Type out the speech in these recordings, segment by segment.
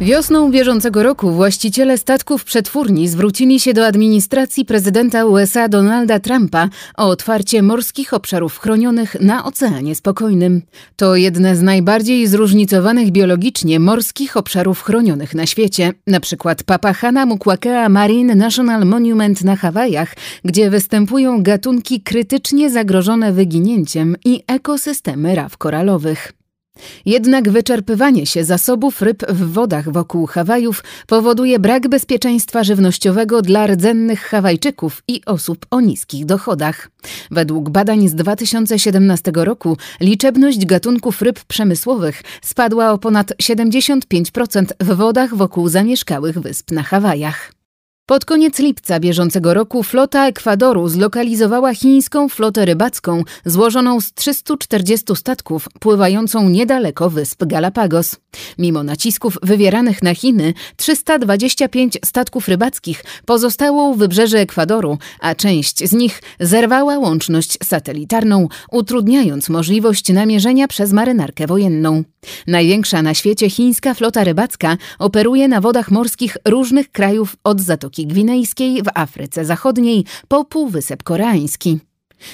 Wiosną bieżącego roku właściciele statków przetwórni zwrócili się do administracji prezydenta USA Donalda Trumpa o otwarcie morskich obszarów chronionych na Oceanie Spokojnym. To jedne z najbardziej zróżnicowanych biologicznie morskich obszarów chronionych na świecie, na przykład Papahana Mukwakea Marine National Monument na Hawajach, gdzie występują gatunki krytycznie zagrożone wyginięciem i ekosystemy raw koralowych. Jednak wyczerpywanie się zasobów ryb w wodach wokół Hawajów powoduje brak bezpieczeństwa żywnościowego dla rdzennych Hawajczyków i osób o niskich dochodach. Według badań z 2017 roku liczebność gatunków ryb przemysłowych spadła o ponad 75% w wodach wokół zamieszkałych wysp na Hawajach. Pod koniec lipca bieżącego roku flota Ekwadoru zlokalizowała chińską flotę rybacką złożoną z 340 statków pływającą niedaleko wysp Galapagos. Mimo nacisków wywieranych na Chiny, 325 statków rybackich pozostało u wybrzeży Ekwadoru, a część z nich zerwała łączność satelitarną, utrudniając możliwość namierzenia przez marynarkę wojenną. Największa na świecie chińska flota rybacka operuje na wodach morskich różnych krajów od Zatoki Gwinejskiej w Afryce Zachodniej po Półwysep Koreański.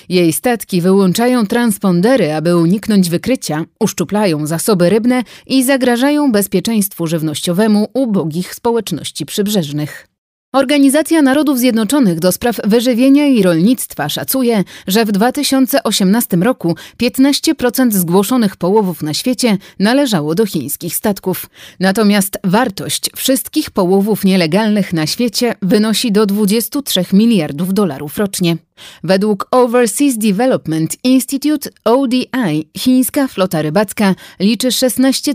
Jej statki wyłączają transpondery, aby uniknąć wykrycia, uszczuplają zasoby rybne i zagrażają bezpieczeństwu żywnościowemu ubogich społeczności przybrzeżnych. Organizacja Narodów Zjednoczonych do spraw wyżywienia i rolnictwa szacuje, że w 2018 roku 15% zgłoszonych połowów na świecie należało do chińskich statków. Natomiast wartość wszystkich połowów nielegalnych na świecie wynosi do 23 miliardów dolarów rocznie. Według Overseas Development Institute ODI chińska flota rybacka liczy 16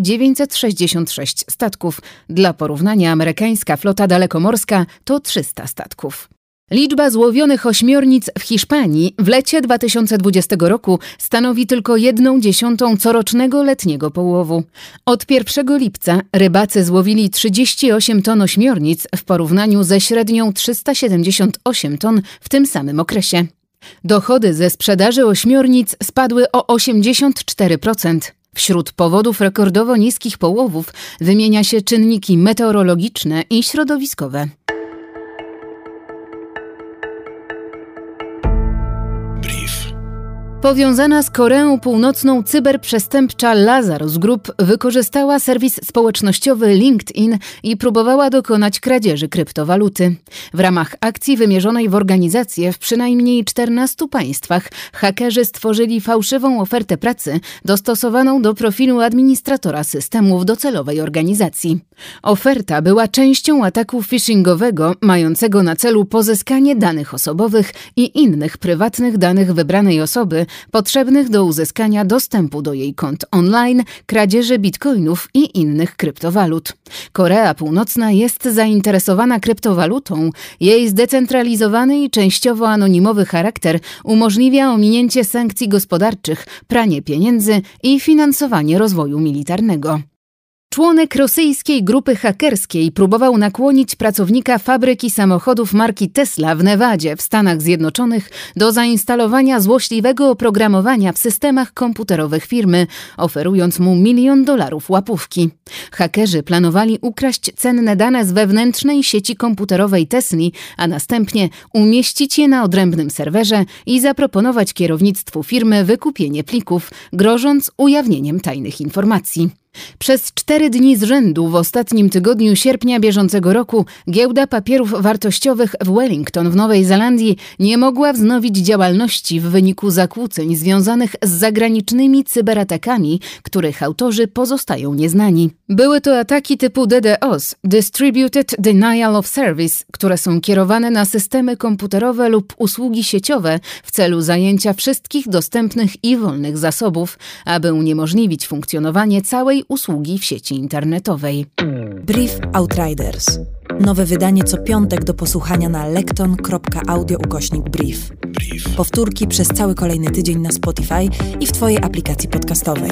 966 statków. Dla porównania amerykańska flota dalekomorska to 300 statków. Liczba złowionych ośmiornic w Hiszpanii w lecie 2020 roku stanowi tylko jedną dziesiątą corocznego letniego połowu. Od 1 lipca rybacy złowili 38 ton ośmiornic w porównaniu ze średnią 378 ton w tym samym okresie. Dochody ze sprzedaży ośmiornic spadły o 84%. Wśród powodów rekordowo niskich połowów wymienia się czynniki meteorologiczne i środowiskowe. Powiązana z Koreą Północną cyberprzestępcza Lazarus Group wykorzystała serwis społecznościowy LinkedIn i próbowała dokonać kradzieży kryptowaluty. W ramach akcji wymierzonej w organizację w przynajmniej 14 państwach hakerzy stworzyli fałszywą ofertę pracy dostosowaną do profilu administratora systemów docelowej organizacji. Oferta była częścią ataku phishingowego mającego na celu pozyskanie danych osobowych i innych prywatnych danych wybranej osoby potrzebnych do uzyskania dostępu do jej kont online, kradzieży bitcoinów i innych kryptowalut. Korea Północna jest zainteresowana kryptowalutą. Jej zdecentralizowany i częściowo anonimowy charakter umożliwia ominięcie sankcji gospodarczych, pranie pieniędzy i finansowanie rozwoju militarnego. Członek rosyjskiej grupy hakerskiej próbował nakłonić pracownika fabryki samochodów marki Tesla w Nevadzie w Stanach Zjednoczonych do zainstalowania złośliwego oprogramowania w systemach komputerowych firmy, oferując mu milion dolarów łapówki. Hakerzy planowali ukraść cenne dane z wewnętrznej sieci komputerowej Tesli, a następnie umieścić je na odrębnym serwerze i zaproponować kierownictwu firmy wykupienie plików, grożąc ujawnieniem tajnych informacji. Przez cztery dni z rzędu w ostatnim tygodniu sierpnia bieżącego roku giełda papierów wartościowych w Wellington w Nowej Zelandii nie mogła wznowić działalności w wyniku zakłóceń związanych z zagranicznymi cyberatakami, których autorzy pozostają nieznani. Były to ataki typu DDoS, Distributed Denial of Service, które są kierowane na systemy komputerowe lub usługi sieciowe w celu zajęcia wszystkich dostępnych i wolnych zasobów, aby uniemożliwić funkcjonowanie całej usługi w sieci internetowej. Brief Outriders. Nowe wydanie co piątek do posłuchania na lekton.audio ukośnik brief. Powtórki przez cały kolejny tydzień na Spotify i w Twojej aplikacji podcastowej.